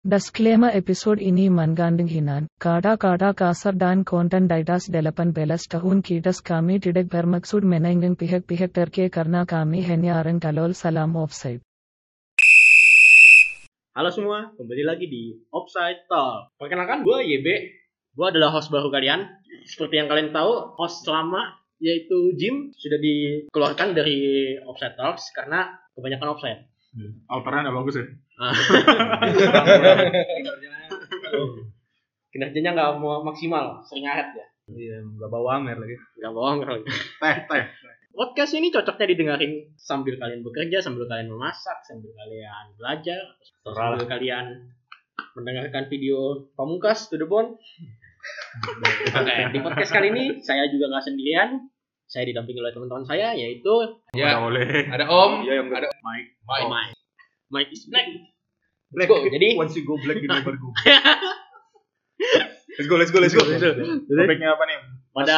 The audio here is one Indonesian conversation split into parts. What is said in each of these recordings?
Disclaimer episode ini mengandung hinaan, kata-kata kasar dan konten ditas delapan belas tahun kitas kami tidak bermaksud menenggang pihak-pihak terkait karena kami hanya orang tolol salam offside. Halo semua, kembali lagi di Offside Talk. Perkenalkan, gue YB. Gue adalah host baru kalian. Seperti yang kalian tahu, host lama yaitu Jim sudah dikeluarkan dari Offside Talks karena kebanyakan offside. Alternya nggak bagus ya? Ah. Kinerjanya nggak mau maksimal, sering ahet ya. Iya, nggak bawa amer lagi. Nggak bohong kali. Teh, teh. Podcast ini cocoknya didengarin sambil kalian bekerja, sambil kalian memasak, sambil kalian belajar, sambil kalian mendengarkan video pamungkas to the bone. Oke, di podcast kali ini saya juga nggak sendirian. Saya didampingi oleh teman-teman saya yaitu Ya. Ya, boleh. ada Om, Iya, yang ada Mike. Mike. Mike. Mike is black. Black. Go, jadi- once you go black, you never go. let's go, let's go, let's go. Topiknya apa nih? Pada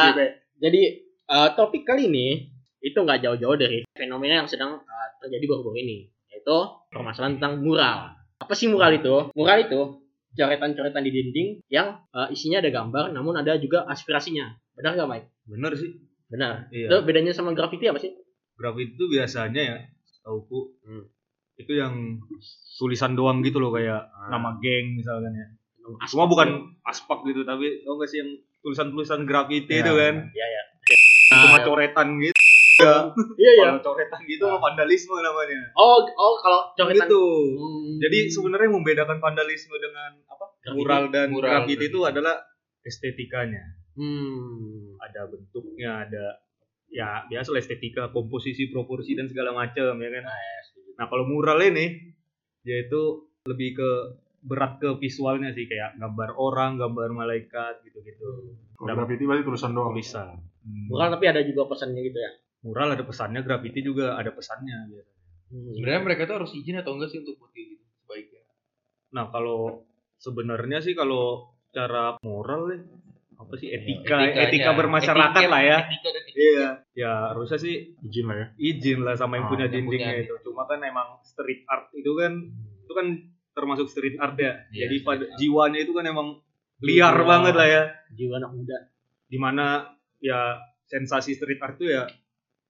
jadi eh, topik kali ini itu nggak jauh-jauh dari fenomena yang sedang eh, terjadi baru-baru ini, yaitu permasalahan tentang mural. Apa sih mural itu? Mural itu coretan-coretan di dinding yang eh, isinya ada gambar, namun ada juga aspirasinya. Benar nggak, Mike? Bener sih. Benar. Iya. Itu bedanya sama graffiti apa sih? Grafiti itu biasanya ya, tauku. Hmm. Itu yang tulisan doang gitu loh kayak Ah. nama geng misalkan ya. Aspak Cuma bukan gitu. aspak gitu, tapi tau gak sih yang tulisan-tulisan grafiti Ya. itu kan? Iya, ya. Cuma coretan gitu. Ya. Iya, iya. Kalau coretan gitu mah vandalisme namanya. Oh, oh kalau coretan Gitu. Hmm. Jadi sebenarnya membedakan vandalisme dengan apa? Graffiti. Mural dan Mural. graffiti itu adalah estetikanya. Hmm. ada bentuknya, ada ya biasa lah estetika, komposisi, proporsi dan segala macam ya kan. Nah kalau mural ini yaitu lebih ke berat ke visualnya sih kayak gambar orang, gambar malaikat gitu-gitu. Kalau graffiti berarti tulisan doang. Tulisan. Mural tapi ada juga pesannya gitu ya. Mural ada pesannya, graffiti juga ada pesannya. biasanya. Hmm. Sebenarnya mereka tuh harus izin atau enggak sih untuk buat kayak gitu sebaiknya? Nah kalau sebenarnya sih kalau cara moral ya apa sih etika, Etikanya. etika bermasyarakat Etiket- lah ya. Etika dan etika. Iya, ya harusnya sih Izin lah ya. izin lah sama yang Oh, punya yang dindingnya punya. itu. Cuma kan emang street art itu kan itu kan termasuk street art ya. Iya, Jadi pada art. jiwanya itu kan emang liar Jiwa- banget lah ya. Jiwa anak muda. Di mana ya sensasi street art tuh ya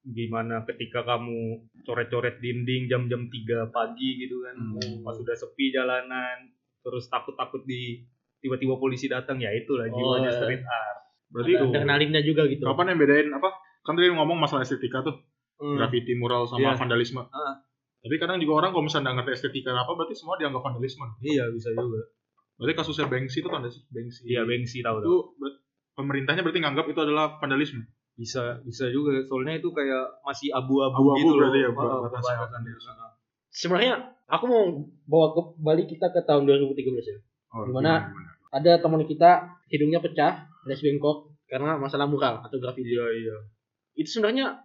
gimana ketika kamu coret-coret dinding jam-jam 3 pagi gitu kan. Hmm. Pas udah sepi jalanan terus takut-takut di tiba-tiba polisi datang ya itulah Oh, jiwanya iya. street art. Berarti Ada adrenalinnya juga gitu. kapan yang bedain apa? Kan tadi ngomong masalah estetika tuh, Hmm. graffiti, mural sama Iya. vandalisme. Ah. Tapi kadang juga orang kalau misalnya nggak ngerti estetika apa, berarti semua dianggap vandalisme. Iya bisa juga. Berarti kasusnya Banksy itu kan Banksy. Iya Banksy tahu tahu. Itu pemerintahnya berarti nganggap itu adalah vandalisme. bisa bisa juga soalnya itu kayak masih abu-abu Abu-abu gitu berarti ya, loh. bukan Heeh, batasnya. batasannya. Sebenarnya aku mau bawa ke balik kita ke tahun 2013 ya. Oh, Gimana? Ada teman kita hidungnya pecah, alias bengkok karena masalah mural atau graffiti. iya iya Itu sebenarnya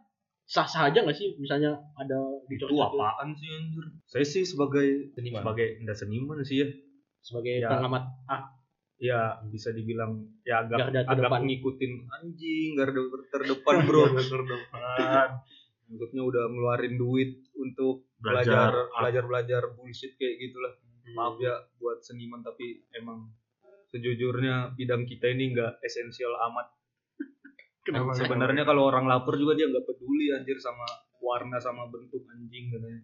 sah-sah aja nggak sih misalnya ada di itu apaan sih anjir saya sih sebagai Seniman. sebagai enggak seniman sih ya sebagai Ya. pengamat ya bisa dibilang ya agak Garda agak ngikutin anjing garda terdepan bro terdepan. maksudnya udah ngeluarin duit untuk Belajar belajar belajar belajar bullshit kayak gitulah Hmm. maaf ya buat seniman tapi emang sejujurnya bidang kita ini nggak esensial amat Kenapa? sebenarnya kalau orang lapar juga dia nggak peduli anjir sama warna sama bentuk anjing katanya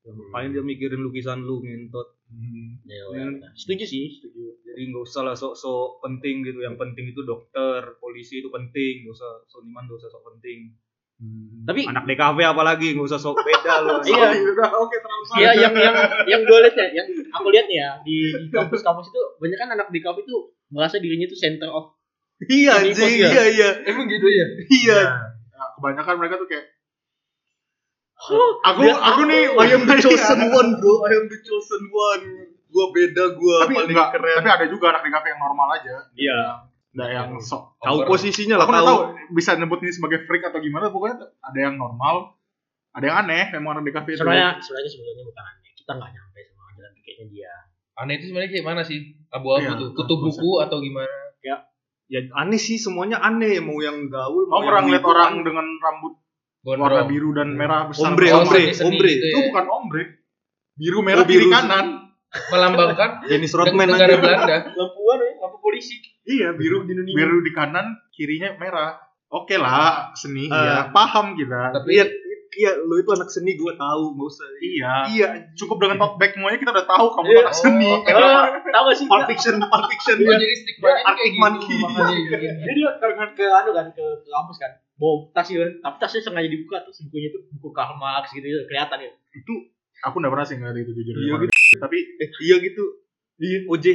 ya, ngapain dia mikirin lukisan lu ngentot Hmm. Ya, Hmm. ya. Setuju sih, setuju. jadi nggak usah lah sok-sok penting gitu yang penting itu dokter polisi itu penting usah seniman usah sok penting Hmm. Tapi anak DKV apalagi nggak usah sok beda loh Iya. oke terlalu Iya yang yang yang gue lihat ya, yang aku lihat nih ya di, di kampus-kampus itu banyak kan anak di kampus itu merasa dirinya itu center of iya anjing pos ya? iya iya Emang gitu ya? iya Nah, kebanyakan mereka tuh kayak aku Biar aku nih I am the chosen one bro I am the chosen one gua beda gua tapi paling enggak, keren tapi ada juga anak di kafe yang normal aja. Iya. Ada yang sok tahu posisinya lah aku nggak tahu tahu bisa nyebut ini sebagai freak atau gimana pokoknya ada yang normal ada yang aneh memang orang di kafe itu sebenarnya sebenarnya sebetulnya bukan aneh. Kita nggak nyampe sama jalan pikirnya dia. Aneh itu sebenarnya kayak mana sih? Abu-abu Iya, tuh. Kutu buku atau gimana? ya aneh sih semuanya aneh mau yang gaul mau ngeliat wibu, orang dengan rambut Gondrong. warna biru dan merah besar ombre ombre ombre itu ya. bukan ombre biru merah Oh, biru kiri kanan melambangkan Dennis Rodman negara aja. Belanda. Lampuan ya, lampu polisi. Iya, biru di Indonesia. biru di kanan, kirinya merah. Oke lah, seni Eh. ya, paham kita. Tapi Iya, iya, lu itu anak seni gue tahu, nggak usah. Iya, Iya, cukup dengan tote bag semuanya kita udah tahu kamu Iya. anak seni. Oh, Oh, tahu gak sih? Pulp Fiction, Pulp Fiction. oh, jadi stigmanya Arctic kayak gitu Monkey. makanya gini. Jadi dia ke, ke, anu kan ke, ke kampus kan. Bawa tas gitu kan. Tapi tasnya sengaja dibuka terus bukunya itu buku Karl Marx gitu, gitu kelihatan ya. Itu aku udah pernah sih ngeliat itu jujur. Iya, Emang. Tapi Eh, iya gitu. Iya, OJ.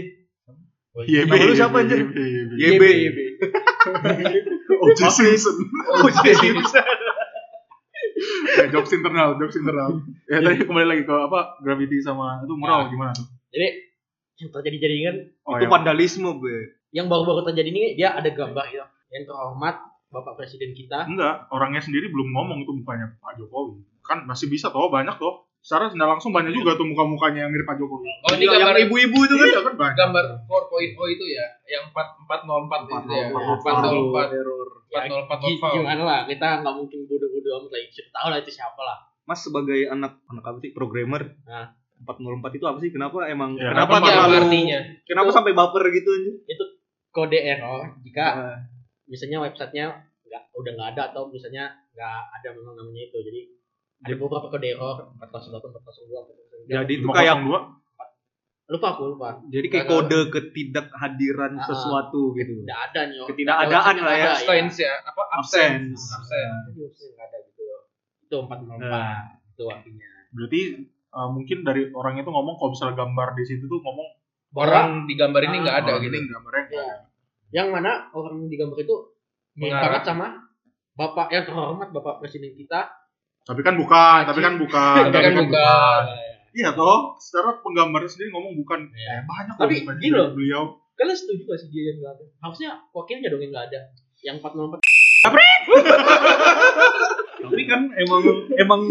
YB, Nama lu siapa, anjir? YB, YB. OJ Simpson. OJ Simpson. Eh, jokes internal, jokes internal. Ya tadi kembali lagi ke apa gravity sama itu mural gimana tuh? Jadi yang terjadi jaringan Oh, Itu yang- vandalisme, gue. yang baru-baru terjadi ini dia ada gambar gitu. Yang terhormat Bapak Presiden kita. enggak, orangnya sendiri belum ngomong itu mukanya Pak Jokowi. Kan masih bisa toh banyak toh. Secara tidak langsung banyak juga tuh muka-mukanya yang mirip Pak Jokowi. Oh, ini Yang gambar ibu-ibu itu kan. Iya kan banyak. gambar 4.0 itu ya, yang 4 404 itu ya. 404 Ya, 404 gi- novel. gimana lah kita nggak mungkin bodoh-bodoh amat lah. Siapa tahu lah itu siapa lah. Mas sebagai anak anak apa sih programmer? Nah. 404 itu apa sih? Kenapa emang Ya, kenapa apa Apa terlalu artinya? kenapa Itu- sampai baper gitu anjir? Kode error jika Nah, misalnya websitenya nggak udah nggak ada atau misalnya nggak ada memang namanya itu. Jadi ada beberapa kode error 408, 402, 409. Jadi itu kayak 502 lupa aku lupa. jadi kayak kode ketidakhadiran Ah. sesuatu gitu. Nggak ada nih. Ketidakadaan lah ya. ada, Absence ya, apa Absence. Absence. Nggak ada gitu. Itu 404 Nah. itu artinya. Berarti uh, mungkin dari orang itu ngomong kalau misalnya gambar di situ tuh ngomong Orang di gambar ini nggak ada oh, gitu. gambarnya Ya. ada. Yang mana orang di gambar itu Mengarah. sama Bapak yang terhormat Bapak Presiden kita. Tapi kan bukan, tapi kan bukan. Tapi kan bukan. Iya toh, secara penggambarnya sendiri ngomong bukan. Iya. Eh, banyak Tapi loh bukan gini loh. beliau. Kalian setuju gak sih dia yang nggak ada? Harusnya wakilnya dong yang nggak ada. Yang 404 Tapi kan emang emang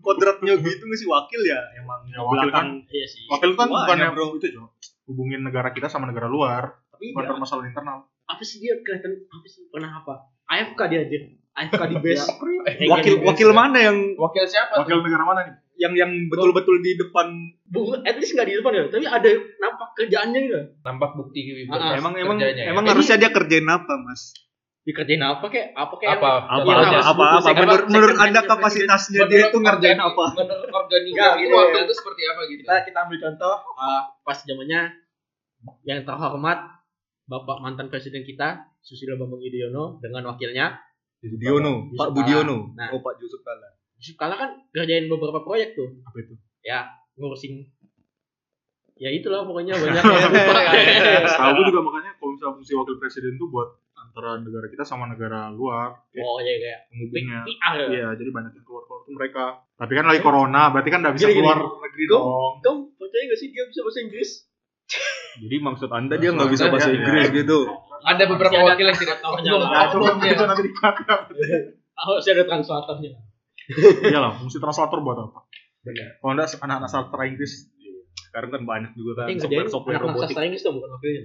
kodratnya gitu nggak sih wakil ya emang Ya, wakil belakang iya sih. Wakil kan Wah, bukannya ya, bro. itu Jo. Hubungin negara kita sama negara luar, Tapi bukan dia, permasalahan internal. apa sih dia kelihatan apa sih pernah apa? AFK dia anjir. AFK di base. wakil wakil mana yang Wakil siapa? Wakil tuh? negara mana nih? yang yang betul-betul di depan Bu, at least nggak di depan ya, tapi ada nampak kerjaannya gitu. Nampak bukti Ah, emang emang kerjanya ya. emang harusnya dia kerjain apa mas Dikerjain apa kayak apa kayak Apa? apa apa apa, apa? second- menurut menurut anda kapasitasnya dia itu ngerjain apa Menurut organik Nggak, itu gitu wakil ya. itu seperti apa gitu? kita kita ambil contoh uh, pas zamannya yang terhormat Bapak mantan presiden kita Susilo Bambang Yudhoyono dengan wakilnya Budiono Pak. Budiono Nah. oh Pak Yusuf Kala Yusuf Kala kan kerjain beberapa proyek tuh Apa itu? ya ngurusin ya itulah pokoknya banyak ya lupa Tahu gue juga makanya kalau misalnya fungsi wakil presiden tuh buat antara negara kita sama negara luar, oh ya kayak penghubungnya. Ya. Iya, jadi banyak yang keluar keluar tuh mereka. Tapi kan lagi corona, berarti kan nggak bisa Gini, gini. keluar negeri dong. kamu percaya gak sih dia bisa bahasa Inggris jadi maksud anda dia nggak bisa Anda, bahasa ya, Inggris ya. gitu Ada beberapa wakil yang tidak tahu. Nah, ya. nanti dikata. harus ada translatornya Iya lah, fungsi translator buat apa? benar Kalau enggak anak-anak sastra Inggris, sekarang kan banyak juga kan kerjain software software anak-anak robotik sastra Inggris tuh bukan wakilnya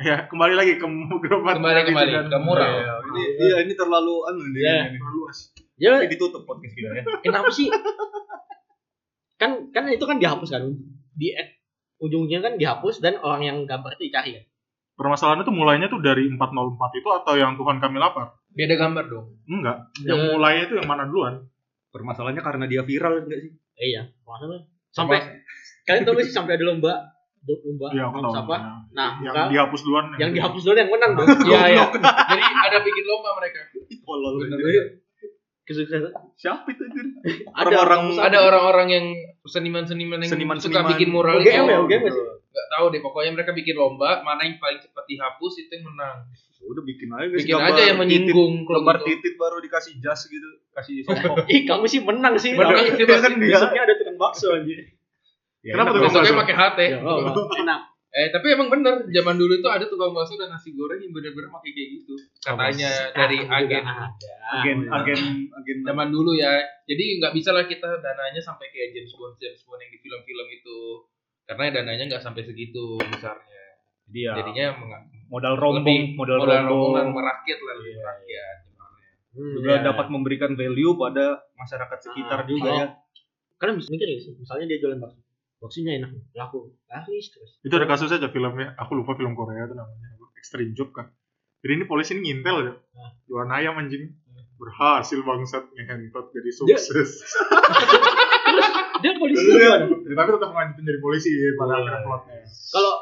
ya kembali lagi ke gerobak Kembali kembali ke mural. Iya, ini iya ini terlalu anu Iya. ini. Terlalu luas. ya Ini ditutup podcast kita ya kenapa sih kan kan itu kan dihapus kan di ujungnya kan dihapus dan orang yang gambar itu dicari kan Permasalahannya tuh mulainya tuh dari 404 itu atau yang Tuhan kami lapar? Beda gambar dong. Enggak. Yang Ya. mulainya itu yang mana duluan? permasalahannya karena dia viral enggak sih eh, iya maksudnya sampai kalian tahu sih sampai ada lomba lomba aku tahu. apa Ya. nah yang maka dihapus duluan. yang dihapus dulu yang menang dong iya iya Jadi ada bikin lomba mereka. Tolol. Kesuksesan siapa itu anjir ada Orang-orang Ada orang-orang yang seniman-seniman yang Seniman-seniman. suka bikin mural UGM itu. ya UGM gak sih tahu deh, pokoknya mereka bikin lomba, mana yang paling cepat dihapus itu yang menang. udah bikin aja guys Bikin aja yang menyinggung titit, gambar gitu. titit baru dikasih jas gitu kasih songkok ih kamu sih menang sih Menang itu kan besoknya ada tukang bakso anjir Ya, Kenapa tuh. Besoknya pakai. Ya, oh, enak Eh tapi emang bener, zaman dulu itu ada tukang bakso dan nasi goreng yang bener-bener pakai kayak gitu. Katanya dari Ah, agen agen Oh, iya. agen agen zaman dulu ya. Jadi nggak bisa lah kita dananya sampai kayak James Bond James Bond yang di film-film itu. Karena dananya nggak sampai segitu besarnya. dia Jadinya modal rombong lebih modal, modal rombongan rombong merakyat lah lebih merakyat. Hmm, juga iya. dapat memberikan value pada masyarakat sekitar Ah, juga kalau- ya kalian bisa mikir sih misalnya dia jualan bakso Boxingnya enak, laku, laris terus. Itu ada kasusnya aja filmnya. Aku lupa film Korea itu namanya. Extreme Job kan. Jadi ini polisi ini ngintel ya. Nah. Jualan ayam anjing. Berhasil bangsat ngehentot jadi sukses. Dia polisi? Ya, tapi tetap lanjutin jadi polisi pada Oh. akhirnya plotnya. Kalau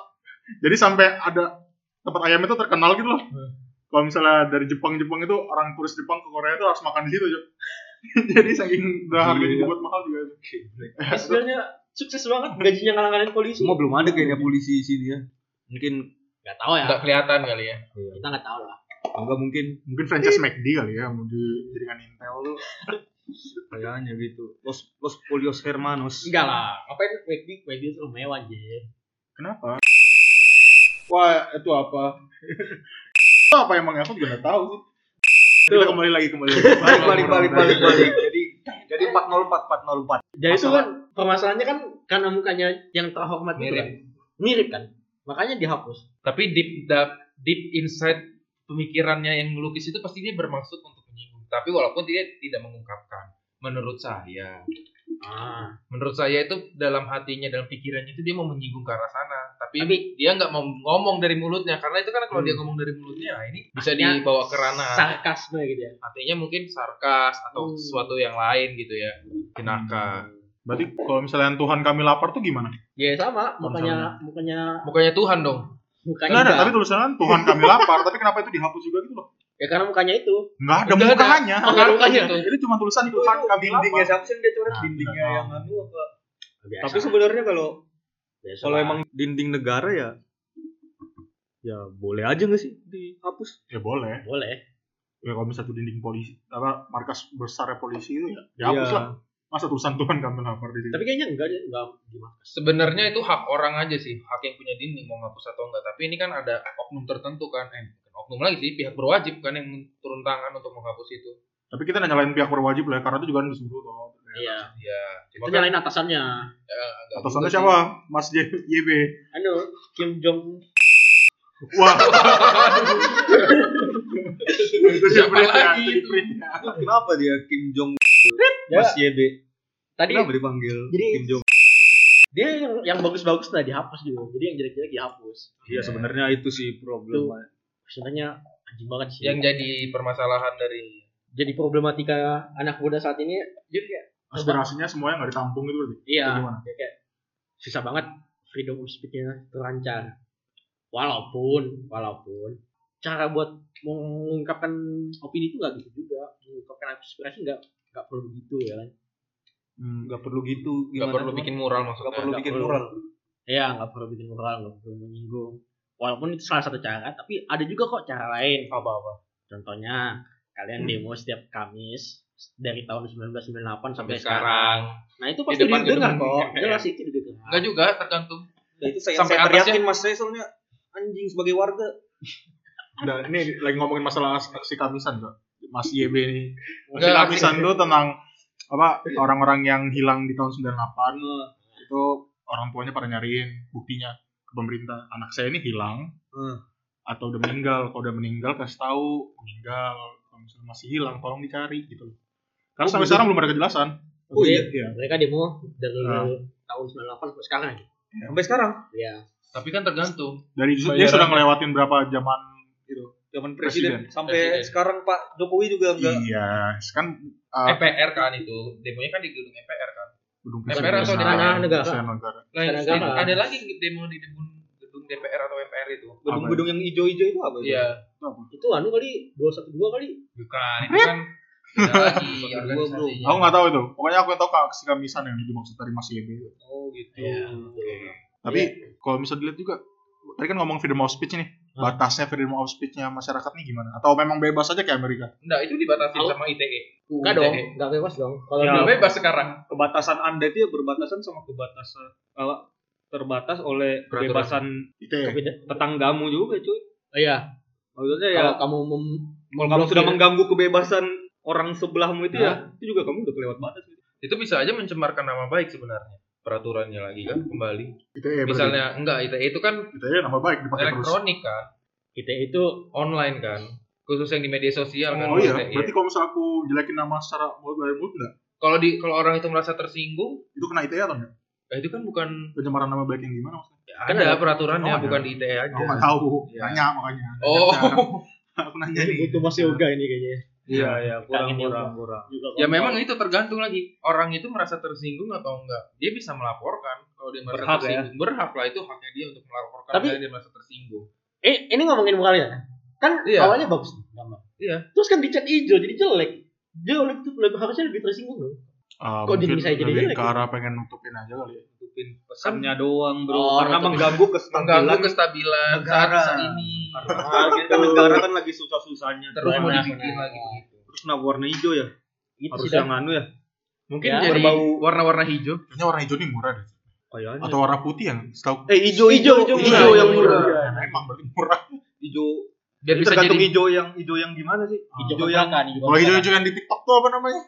Jadi sampai ada tempat ayam itu terkenal gitu loh. Hmm. Kalau misalnya dari Jepang-Jepang itu orang turis Jepang ke Korea itu harus makan di situ. Jadi saking udah harganya Iya. dibuat mahal juga. sebenarnya sukses banget gajinya ngalang-ngalangin polisi. Semua belum ada kayaknya polisi di sini ya. Mungkin Gak tahu ya. Nggak kelihatan kali ya. Kita nggak tahu lah. enggak mungkin Mungkin franchise McD kali ya mau dijadikan Intel tuh. kayaknya gitu. Los Los Polios Hermanos. Enggak lah. Ngapain McD? McD itu mewah aja. Kenapa? Wah, itu apa? itu apa emang aku juga nggak tahu sih. Kita kembali lagi kembali lagi. Balik balik balik balik balik. Jadi jadi 404 404. Jadi itu kan permasalahannya kan karena mukanya yang terhormat itu Mirip. kan. Mirip kan. Makanya dihapus. Tapi deep deep inside pemikirannya yang melukis itu pasti dia bermaksud untuk menyinggung. Tapi walaupun dia tidak mengungkapkan. Menurut saya, Ah. menurut saya itu dalam hatinya, dalam pikirannya itu dia mau menyinggung ke arah sana. Tapi, Tapi- dia nggak mau ngomong dari mulutnya karena itu kan kalau dia Hmm. ngomong dari mulutnya, nah ini bisa Artinya dibawa ke ranah. Sarkasme gitu ya. Artinya mungkin sarkas atau Hmm. sesuatu yang lain gitu ya. Jenaka. Berarti kalau misalnya Tuhan kami lapar tuh gimana? Ya sama, mukanya mukanya Mukanya Tuhan dong. ada, enggak. tapi tulisannya Tuhan kami lapar, tapi kenapa itu dihapus juga gitu loh? Ya karena mukanya itu. Enggak ada Nggak ada. mukanya. Oh, nggak ada mukanya. Itu. Itu cuma tulisan Tuhan kami dindingnya siapa sih dia coret Nah, dindingnya yang anu apa? Biasa. Tapi sebenarnya kalau Biasa kalau emang dinding negara ya ya boleh aja nggak sih dihapus? Ya boleh. boleh. Ya kalau misalnya dinding polisi, apa markas besar polisi itu ya dihapus Iya. lah. Masa tulisan Tuhan kami lapar di situ? Tapi kayaknya enggak deh, enggak gimana. Sebenarnya itu hak orang aja sih, hak yang punya dinding mau ngapus atau enggak. Tapi ini kan ada oknum tertentu kan, eh oknum lagi sih, pihak berwajib kan yang turun tangan untuk menghapus itu. Tapi kita nyalain pihak berwajib lah, karena itu juga kan disuruh toh. Iya. Ya, Itu cuma kan nyalain atasannya. ya, enggak Atasannya juga sih. siapa? Mas J- YB. Anu, Kim Jong Wah. itu Siapa lagi. Kenapa dia Kim Jong Ya. Mas YB? tadi Kenapa dipanggil Jadi- Kim Jong? dia yang yang bagus-bagus lah dihapus gitu. Jadi yang jelek-jelek dihapus. Iya sebenarnya itu sih problem. Sebenarnya anjing banget sih. Yang jadi permasalahan dari jadi problematika anak muda saat ini jadi kayak Aspirasinya semuanya nggak ditampung gitu berarti. iya gimana? kayak, kayak susah banget freedom of speech-nya terancam. Walaupun walaupun cara buat mengungkapkan opini itu nggak gitu juga. Mengungkapkan aspirasi nggak nggak perlu begitu ya kan. Hmm, Nggak perlu gitu. nggak perlu bikin mural Nggak maksudnya. perlu Nggak bikin perlu. mural. Iya nggak perlu bikin moral nggak perlu menyinggung. Walaupun itu salah satu cara, tapi ada juga kok cara lain. Apa apa? Contohnya kalian demo setiap Kamis dari tahun 1998 sampai Sampai sekarang. sekarang. Nah itu Di pasti depan didengar kok. DPR. Jelas itu didengar. Enggak juga, tergantung. Nah, itu saya, Sampai saya atasnya- teriakin mas saya soalnya anjing sebagai warga. Nah, ini lagi ngomongin masalah aksi kamisan kok. Mas YB nih. Aksi Nggak, kamisan itu tentang apa orang-orang yang hilang di tahun 98 itu orang tuanya pada nyariin buktinya ke pemerintah anak saya ini hilang Hmm. atau udah meninggal kalau udah meninggal kasih tahu meninggal kalau misalnya masih hilang tolong dicari gitu loh karena Oh, sampai sekarang belum ada kejelasan Oh iya. iya Mereka demo dari Nah. tahun 98 sampai sekarang. Sampai sekarang Iya. Tapi kan tergantung. dari dia Bayaran. sudah ngelewatin berapa zaman itu zaman Presiden. presiden, sampai Presiden. sekarang Pak Jokowi juga enggak iya kan uh, MPR kan itu. Demonya kan di gedung MPR kan. Gedung MPR atau negara? Negara negara. ada lagi demo di gedung gedung DPR atau MPR itu. gedung-gedung yang hijau-hijau itu apa? Iya, Itu anu kali 212 kali. bukan. Itu kan lagi bro. aku nggak tahu itu pokoknya aku yang tahu aksi kamisan yang dimaksud dari Mas YB itu Oh gitu. Iya. Tapi kalau bisa dilihat juga, tadi kan ngomong freedom of speech nih. Batasnya freedom of speech-nya masyarakat nih gimana? Atau memang bebas aja kayak Amerika? Enggak, itu dibatasin Kalau- sama ITE. Enggak dong, enggak bebas dong. Kalau Ya. Bebas sekarang. Kebatasan Anda itu ya berbatasan sama kebatasan kalau terbatas oleh Peraturan. kebebasan. Beda- tetanggamu juga cuy. Iya. Maksudnya ya Kalau kamu mem kalau kamu sudah mengganggu kebebasan orang sebelahmu itu Nah. ya itu juga kamu udah kelewat batas. gitu. Itu bisa aja mencemarkan nama baik sebenarnya. Peraturannya lagi kan kembali. Itu ya berarti. Misalnya enggak ITE itu kan Itu ya nama baik dipakai terus. elektronik kan, kita itu online kan. Khusus yang di media sosial kan. Oh iya, ITE. berarti kalau misalnya aku jelekin nama secara mulut dari mulut enggak? Kalau di kalau orang itu merasa tersinggung, Itu kena ITE atau enggak? Nah, itu kan bukan Pencemaran nama baik yang gimana maksudnya? Kan ada ada- peraturannya, Oh, ada. bukan di ITE aja. Aku nggak tahu. Iya. Nanya makanya. Oh. Aku nanya Ini nih. butuh mas yoga ini kayaknya. Iya, iya, kurang Kangen kurang Ya memang itu tergantung lagi. Orang itu merasa tersinggung atau enggak. Dia bisa melaporkan kalau dia merasa Berhak, ya? tersinggung. Berhak lah itu haknya dia untuk melaporkan Tapi- kalau dia merasa tersinggung. Eh, ini ngomongin mukanya. Kan Iya. awalnya bagus gambar. Iya. Terus kan dicat hijau jadi jelek. Dia oleh itu lebih harusnya lebih tersinggung dong. Ah, Kok mungkin diri saya jadi lebih jelek ke ya? arah pengen nutupin aja kali ya. Nutupin pesannya doang, Bro. Oh, Karena mengganggu Mengganggu kestabilan kestabilan negara. saat, ini. Karena kita negara kan lagi susah-susahnya. Terus mau dibikin lagi begitu. Terus nah warna hijau ya. Itu Harus yang anu ya. Mungkin Ya, jadi berbau. warna-warna hijau. Kayaknya warna hijau nih murah deh. Kayaknya. Atau warna putih yang setahu eh hijau Hijau, hijau hijau, hijau yang murah. murah. Emang berarti murah. Hijau Biar Ini bisa tergantung jadi hijau yang hijau yang gimana sih? Hijau Hijau yang kontrakan, hijau Kalau hijau hijau yang di TikTok tuh apa namanya?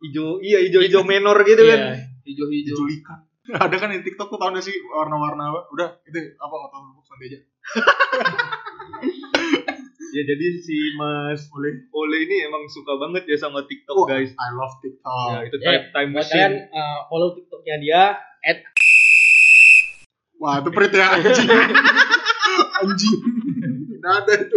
hijau iya hijau hijau menor gitu kan. Iya. hijau-hijau. Hijau likan. Ada kan di TikTok tuh tau gak sih warna-warna apa? Udah, itu apa otot nanti aja. Ya jadi si Mas Ole Ole ini emang suka banget ya sama TikTok Wah, guys. I love TikTok. Ya itu Eh, time time Buat kalian machine. uh, follow TikToknya dia Wah, itu perit ya anjing. anjing. Tidak ada itu.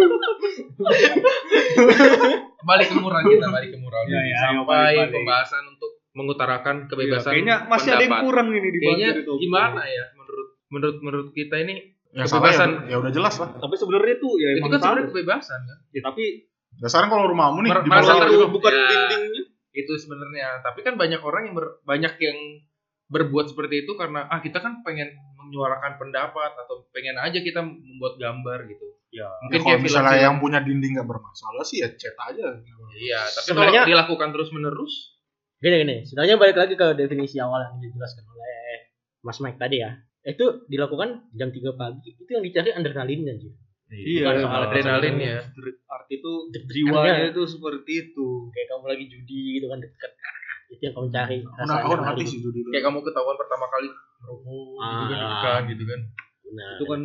Balik ke mural kita, balik ke mural. Ya, ya, ayo, Sampai balik, balik. pembahasan untuk mengutarakan Ya, kebebasan kayaknya masih ada yang pendapat. kurang ini di Kayaknya topik. gimana ya menurut menurut menurut kita ini Yang ya, Kebebasan. ya udah jelas lah. Tapi sebenarnya tuh ya itu kan sebenarnya kebebasan kan Ya tapi Dasarnya kalau rumahmu nih di merasa gitu. bukan Ya. dindingnya. itu sebenarnya tapi kan banyak orang yang ber- banyak yang berbuat seperti itu karena ah kita kan pengen menyuarakan pendapat atau pengen aja kita membuat gambar gitu Ya. Ya, mungkin kalau kayak misalnya yang punya dinding nggak bermasalah sih ya chat aja. iya tapi Sebenarnya- kalau dilakukan terus menerus gini gini. Sebenarnya balik lagi ke definisi awal yang dijelaskan oleh Mas Mike tadi ya. Itu dilakukan jam 3 pagi. Itu yang dicari adrenalinnya sih. Iya, Bukan soal adrenalin ya. Arti itu jiwanya itu seperti itu. Kayak kamu lagi judi gitu kan deket. Itu yang kamu cari. Udah aku ngerti sih itu dulu. kayak kamu ketahuan pertama kali merokok gitu kan Ah. kan gitu kan Nah, Itu kan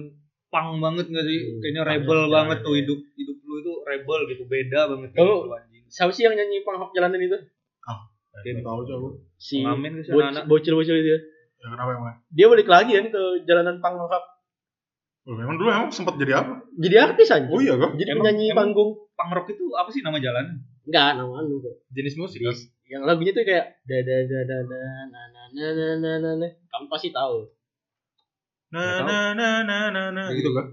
pang banget gak sih? Hmm, Kayaknya pang rebel banget, banget ya. tuh hidup hidup lu itu rebel gitu, beda banget Kamu- anjing. siapa sih yang nyanyi panghok jalanan itu? Kayak tahu aku. Si Pengamen ke anak-anak. bocil-bocil itu. ya. Ya kenapa emang? Dia balik lagi kan ke jalanan panghok. Oh, memang dulu emang sempat jadi apa? Jadi artis aja. Oh iya kok. Jadi Emang- penyanyi emang- panggung. Punk rock itu apa sih nama jalan? Enggak, nama anu kok. jenis musik kan Yang lagunya tuh kayak da da da da da na na na na na na na. Kamu pasti tahu. Nah, nah, nah, nah, nah, nah, gitu kan?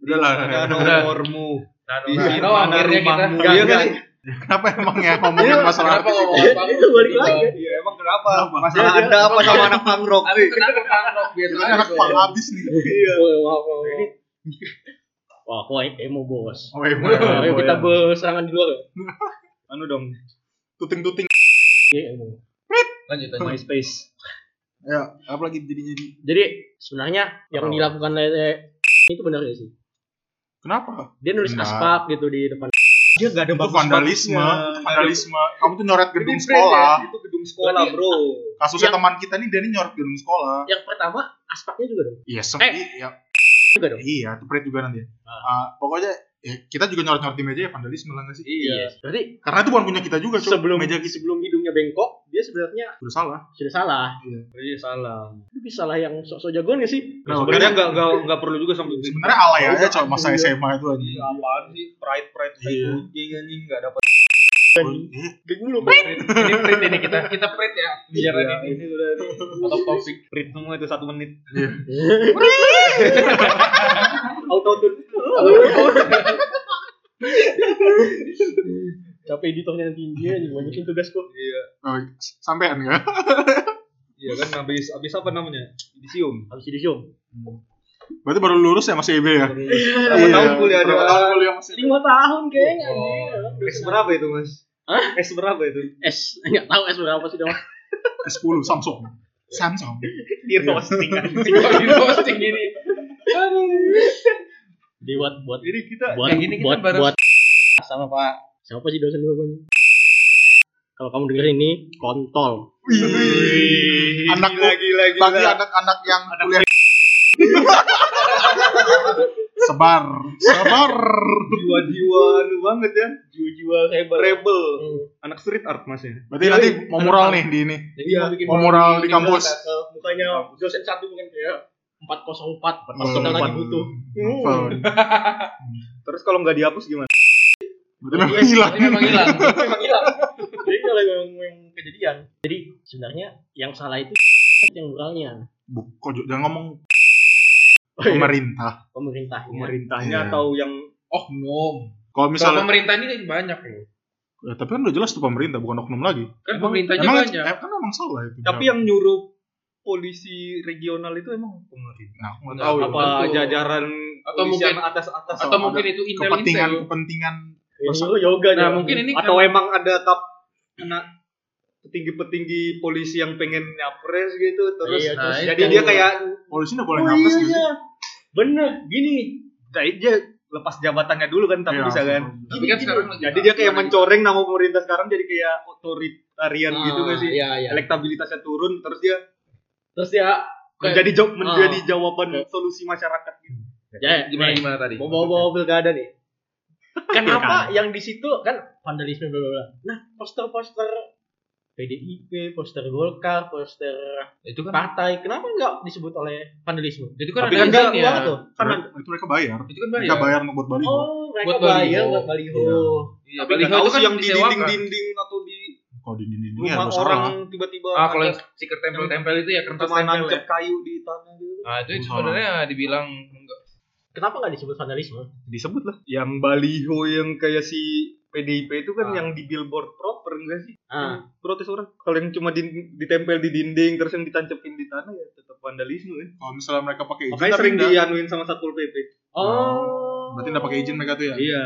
Udah lah. nomormu. Di sini mana akhirnya kita rumahmu? Enggak, Iya kan? Kenapa emang ya ngomongin masalah kenapa ngomongin Itu balik gitu? lagi. Iya, emang kenapa? Masalah ada apa sama anak punk rock? Kenapa panggung biasa Ini anak pang habis nih. Iya. Wah, wah, kok emo bos. Oh, iya, Nah, Ayo oh, kita iya. berserangan di luar. Anu dong, tuting-tuting. Iya, emo. lanjut lanjut MySpace. Ya, apa lagi jadi jadi? Jadi sebenarnya yang Oh. dilakukan oleh itu benar gak sih? Kenapa? Dia nulis aspak gitu di depan. Dia gak ada Itu bagus vandalisme, itu vandalisme. Kamu tuh nyoret gedung sekolah. Itu gedung sekolah, Bro. Kasusnya Yang- teman kita nih dia nih nyoret gedung sekolah. Yang pertama aspaknya juga dong. Iya, sem Eh. iya. Juga dong. Iya, itu perit juga nanti. Ah. Ah, pokoknya ya, kita juga nyoret-nyoret di meja ya vandalisme lah sih? Iya. Berarti Karena itu bukan punya kita juga, Cok. sebelum meja sebelum hidungnya bengkok, dia sebenarnya udah salah. sudah salah. Iya salah. Itu bisa lah yang sok-sok jagoan gak sih? Nah, Sebenarnya nggak nggak nggak perlu juga sampai Sebenarnya alay aja, Oh, Cok, masa iya. SMA itu aja. Iya, apaan sih pride pride Iya. pride kucing anjing nggak dapat Iya. Geng mulu. ini print ini kita kita print ya biar Iya, ini ini udah atau topik print semua itu satu menit Auto tune. Capek editornya nanti dia aja banyakin tugas kok. iya Oh, sampean nggak? iya kan habis habis apa namanya edisium Habis edisium. Berarti baru lulus ya masih EB ya? berapa Iya, tahun kuliah berapa dia tahun kuliah masih Lima tahun kayaknya. Oh. S berapa itu mas Hah? S berapa itu S nggak tahu S berapa sih dong. S10 Samsung. Samsung. di roasting anjing di posting ini Jadi buat buat jadi kita buat kayak gini kita buat baru- buat sama Pak siapa sih dosen gue Bang? Kalau kamu denger ini kontol. Wih, anak gila gila gila bagi anak-anak yang kuliah Sabar, sabar. jiwa-jiwa anu banget ya jiwa-jiwa rebel. rebel Hmm. anak street art mas ya Berarti nanti mau mural nih di ini. Jadi Iya, mau mural di kampus. mukanya dosen satu mungkin kayak 404 pas Hmm. kita lagi butuh. Terus kalau nggak dihapus gimana memang hilang. Memang hilang. Memang hilang. Jadi kalau yang, yang kejadian. Jadi sebenarnya yang salah itu yang muralnya. Bu, kok jangan ngomong Oh, iya. pemerintah. Pemerintahnya. pemerintahnya Iya. atau yang Oknum. Kalau Kalau misalnya, pemerintah ini banyak loh. ya, tapi kan udah jelas tuh pemerintah bukan oknum lagi. Kan Emang- pemerintahnya emang, banyak. eh, kan emang salah itu. tapi yang nyuruh polisi regional itu emang pemerintah nah, aku nggak Nggak, tahu ya. apa Tentu. jajaran Atau polisian mungkin- atas atas Atau mungkin itu kepentingan intel-intel. kepentingan Yang nyuruh yoga Nah, mungkin ini atau kan- emang ada tap anak petinggi-petinggi polisi yang pengen nyapres gitu terus Iya, Nah, terus jadi itu. dia kayak polisi nggak boleh Oh ngapres iya, iya. Bener, gini. jadi dia lepas jabatannya dulu kan tapi Iya, bisa kan. Tapi kan sekarang lagi jadi dia kayak mencoreng nama pemerintah sekarang jadi kayak otoritarian Ah, gitu gak sih Iya, iya. elektabilitasnya turun terus dia Terus dia menjadi jawab menjadi Ah. jawaban solusi masyarakat gitu ya, gimana gimana tadi? bawa-bawa pilkada nih. Kenapa yang di situ kan vandalisme bla bla bla. Nah, poster-poster PDIP, poster Golkar, poster Itu kan partai, kenapa nggak disebut oleh vandalisme? itu kan Tapi ada kan nggak izinnya. uang tuh. Kan itu mereka bayar. Itu kan Mereka bayar. bayar untuk buat baliho. Oh, mereka Buat bayar baliho. buat baliho. Iya. Iya, tapi baliho itu kan yang di dinding-dinding atau di Kalau di ini rumah ya orang tiba-tiba Ah, kalau yang stiker tempel-tempel itu ya kertas tempel ya. kayu di tanah gitu Ah, itu sebenarnya dibilang enggak. Kenapa nggak disebut vandalisme? disebut lah yang baliho yang kayak si PDIP itu kan Ah. yang di billboard proper enggak sih Ah, protes orang kalau yang cuma di- ditempel di dinding terus yang ditancepin di tanah ya tetap vandalisme ya Kalau misalnya mereka pakai izin makanya tapi sering dianuin sama satpol pp oh. Berarti nggak pakai izin mereka tuh ya? iya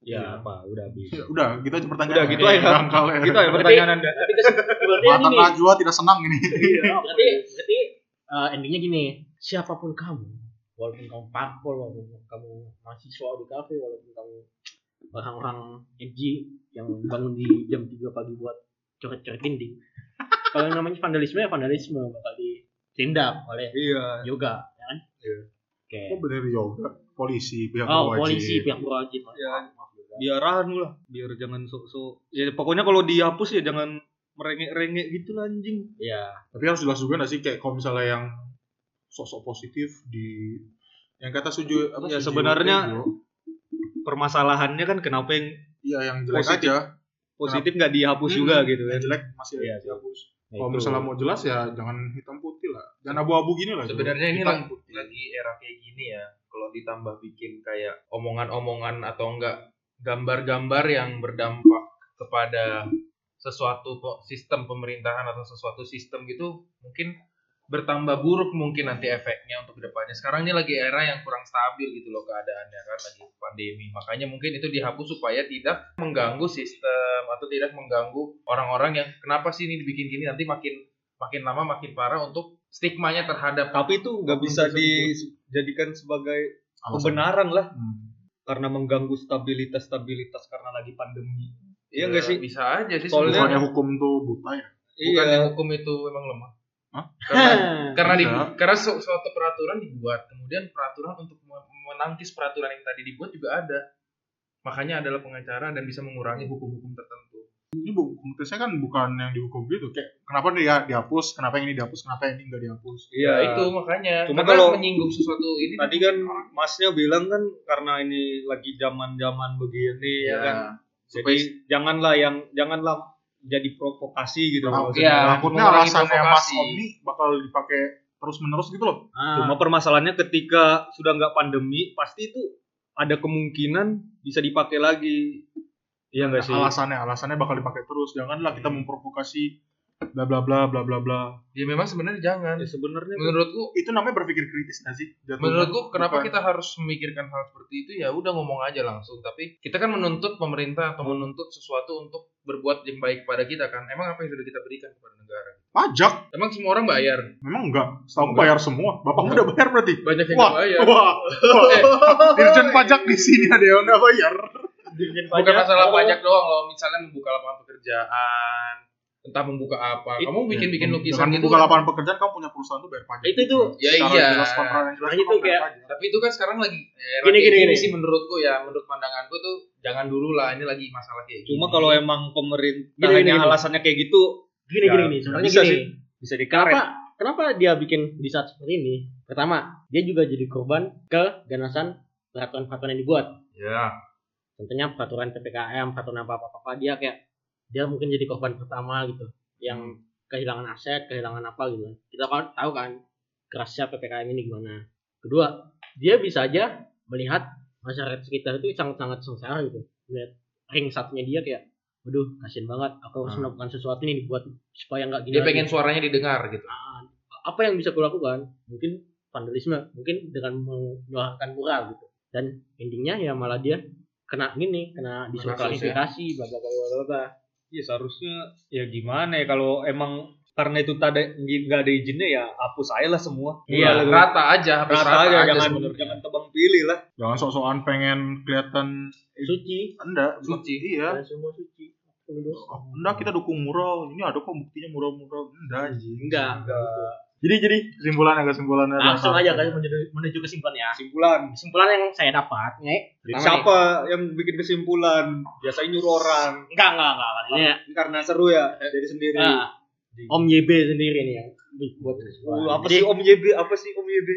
Ya, apa? Udah habis. Ya, udah, kita aja pertanyaan. Udah, gitu aja. Ya. gitu ya pertanyaan anda Tapi berarti yang Mata gini. Najwa tidak senang ini. Berarti berarti eh, endingnya gini, siapa pun kamu, walaupun kamu parpol, walaupun kamu mahasiswa di kafe, walaupun kamu orang-orang edgy yang bangun di jam 3 pagi buat coret-coret dinding. Kalau yang namanya vandalisme ya vandalisme bakal ditindak oleh iya yoga, ya kan? Iya. Oke. Oh bener yoga. Polisi, pihak Oh, berwajib. polisi pihak berwajib. Ya. Anu lah biar jangan sok-sok ya pokoknya kalau dihapus ya jangan merengek-rengek gitu lah anjing Iya. Tapi harus jelas juga nggak sih kayak kalau misalnya yang sosok positif di yang kata suju apa Ya, sebenarnya- permasalahannya kan kenapa yang iya yang jelek positif. aja. positif nggak dihapus Hmm, juga gitu kan? jelek masih Iya, dihapus. Nah, kalau misalnya mau jelas ya jangan hitam putih lah. Jangan abu-abu gini lah Sebenarnya ini lagi, putih. lagi era kayak gini ya. Kalau ditambah bikin kayak omongan-omongan atau enggak gambar-gambar yang berdampak kepada sesuatu sistem pemerintahan atau sesuatu sistem gitu mungkin bertambah buruk mungkin nanti efeknya untuk ke depannya. Sekarang ini lagi era yang kurang stabil gitu loh keadaannya kan lagi pandemi. Makanya mungkin itu dihapus supaya tidak mengganggu sistem atau tidak mengganggu orang-orang yang kenapa sih ini dibikin gini? Nanti makin makin lama makin parah untuk stigmanya terhadap tapi itu nggak bisa dijadikan sebagai kebenaran lah. Hmm. karena mengganggu stabilitas stabilitas karena lagi pandemi. Iya Ya, nggak sih? bisa aja sih Soalnya- hukum tuh buta ya? Bukannya iya. hukum itu memang lemah Hah? karena karena, di, karena su- suatu peraturan dibuat. Kemudian peraturan untuk me- menangkis peraturan yang tadi dibuat juga ada. Makanya adalah pengacara dan bisa mengurangi hukum-hukum tertentu. Ini bu konteksnya kan bukan yang dihukum gitu. Kayak kenapa dia dihapus? Kenapa yang ini dihapus? Kenapa yang ini nggak dihapus? Iya Ya, itu makanya. Cuma karena kalau- menyinggung sesuatu ini. tadi kan masnya bilang kan karena ini lagi zaman zaman begini ya, Ya. kan? Jadi janganlah yang janganlah jadi provokasi gitu Nah, maksudnya. Ya, takutnya alasannya Mas provokasi. Om ini bakal dipakai terus menerus gitu loh Ah, Cuma permasalahannya ketika sudah nggak pandemi, pasti itu ada kemungkinan bisa dipakai lagi. Iya nggak sih? alasannya alasannya bakal dipakai terus janganlah kita memprovokasi bla bla bla bla bla bla. Ya memang sebenarnya jangan. Ya, sebenarnya menurutku itu namanya berpikir kritis nggak sih? Jatuhnya. Menurutku kenapa Bukan- kita harus memikirkan hal seperti itu? Ya udah ngomong aja langsung. Tapi kita kan menuntut pemerintah atau menuntut sesuatu untuk berbuat yang baik pada kita kan. Emang apa yang sudah kita berikan kepada negara? Pajak. Emang semua orang bayar? Memang enggak. Setahu Enggak. bayar semua. Bapak udah bayar berarti? Banyak yang wah. bayar. Wah. Eh, dirjen pajak di sini ada yang udah bayar. Dirjen bukan masalah Oh, pajak doang loh. Misalnya membuka lapangan pekerjaan entah membuka apa. Kamu bikin-bikin lukisan Dengan membuka kan. lapangan pekerjaan kamu punya perusahaan tuh bayar pajak. Itu tuh Ya Secara iya. jelas kontra yang jelas tuh bayar kayak- pajak. Tapi itu kan sekarang lagi era Gini, gini, gini gini. sih menurutku ya, menurut pandanganku tuh jangan dulu lah ini lagi masalah kayak gini. Cuma kalau emang Gini, pemerintahnya gini, gini. alasannya kayak gitu, gini Ya, gini gini sebenarnya bisa gini. sih. bisa dikaret. Kenapa kenapa dia bikin di saat seperti ini? Pertama, dia juga jadi korban keganasan peraturan-peraturan yang dibuat. ya, Tentunya peraturan PPKM, peraturan apa apa apa dia kayak dia mungkin jadi korban pertama gitu yang kehilangan aset, kehilangan apa gitu. Kita kan tahu kan kerasnya PPKM ini gimana. Kedua, dia bisa aja melihat masyarakat sekitar itu sangat-sangat sengsara gitu. Melihat ring satunya dia kayak Waduh, kasian banget. Aku harus Hmm. melakukan sesuatu nih buat supaya nggak gini. dia lagi." pengen suaranya didengar gitu. Ah, apa yang bisa kulakukan mungkin vandalisme mungkin dengan menyuarakan mural gitu dan endingnya ya malah dia kena gini kena Kasus ya. bla bla bla bla bla Iya seharusnya ya gimana ya kalau emang karena itu tak ada nggak ada izinnya ya hapus aja lah semua. Iya, Mulai Rata aja, rata, rata, aja, aja, jangan sebenarnya. jangan tebang pilih lah. Jangan sok-sokan pengen kelihatan suci enggak, Suci. Iya. semua suci Oh, enggak kita dukung mural. Ini ada kok buktinya mural-mural. Enggak anjing. enggak jadi jadi Kesimpulannya kesimpulannya. langsung aja kan menuju, menuju kesimpulan ya Kesimpulan. kesimpulan yang saya dapat nih siapa yang bikin kesimpulan? Biasanya nyuruh orang. nih, enggak enggak enggak enggak. ini karena seru ya dari sendiri. ah, Om YB sendiri nih yang buat kesimpulan. Uh, apa Jadi, sih Om YB? Apa sih Om YB?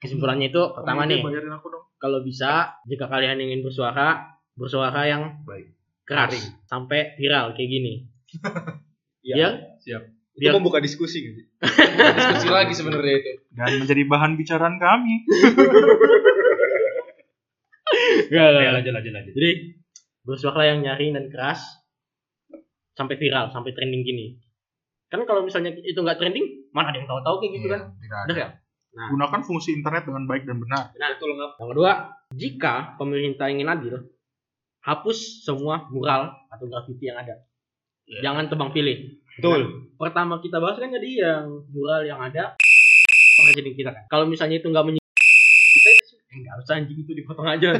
kesimpulannya itu pertama Ini nih bayarin aku dong. kalau bisa jika kalian ingin bersuara bersuara yang Baik. keras Garing. sampai viral kayak gini Iya. biar Siap. Itu Biar- membuka diskusi gitu. Diskusi lagi sebenarnya itu. Dan menjadi bahan bicaraan kami. Ya, lanjut lanjut lanjut. jadi bersuara yang nyaring dan keras sampai viral sampai trending gini kan kalau misalnya itu nggak trending mana ada yang tahu-tahu kayak gitu Iya, kan tidak ya nah Gunakan fungsi internet dengan baik dan benar. Betul nggak? yang kedua jika pemerintah ingin adil hapus semua mural atau grafiti yang ada Iya. jangan tebang pilih Betul. pertama kita bahas kan tadi yang mural yang ada presiden kita kan kalau misalnya itu nggak menyi kita itu eh, nggak usah anjing itu dipotong aja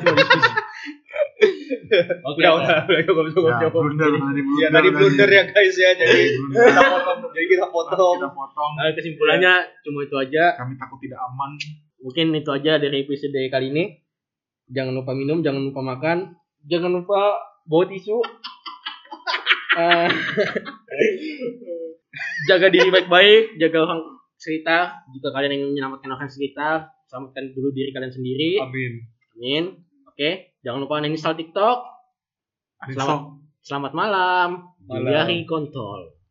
oke Udah, udah, udah, cukup, Ya, cukup. blunder tadi blunder. Ya, tadi blunder ya guys ya. Jadi kita potong. Jadi kita potong. Kita potong. Nah, kesimpulannya cuma itu aja Kami takut tidak aman. mungkin itu aja dari episode kali ini jangan lupa minum jangan lupa makan jangan lupa bawa tisu Eh, jaga diri baik-baik jaga orang sekitar jika kalian ingin menyelamatkan orang sekitar selamatkan dulu diri kalian sendiri. Amin. amin. Oke jangan lupa install tiktok. Selamat- selamat malam. Malam. Kontol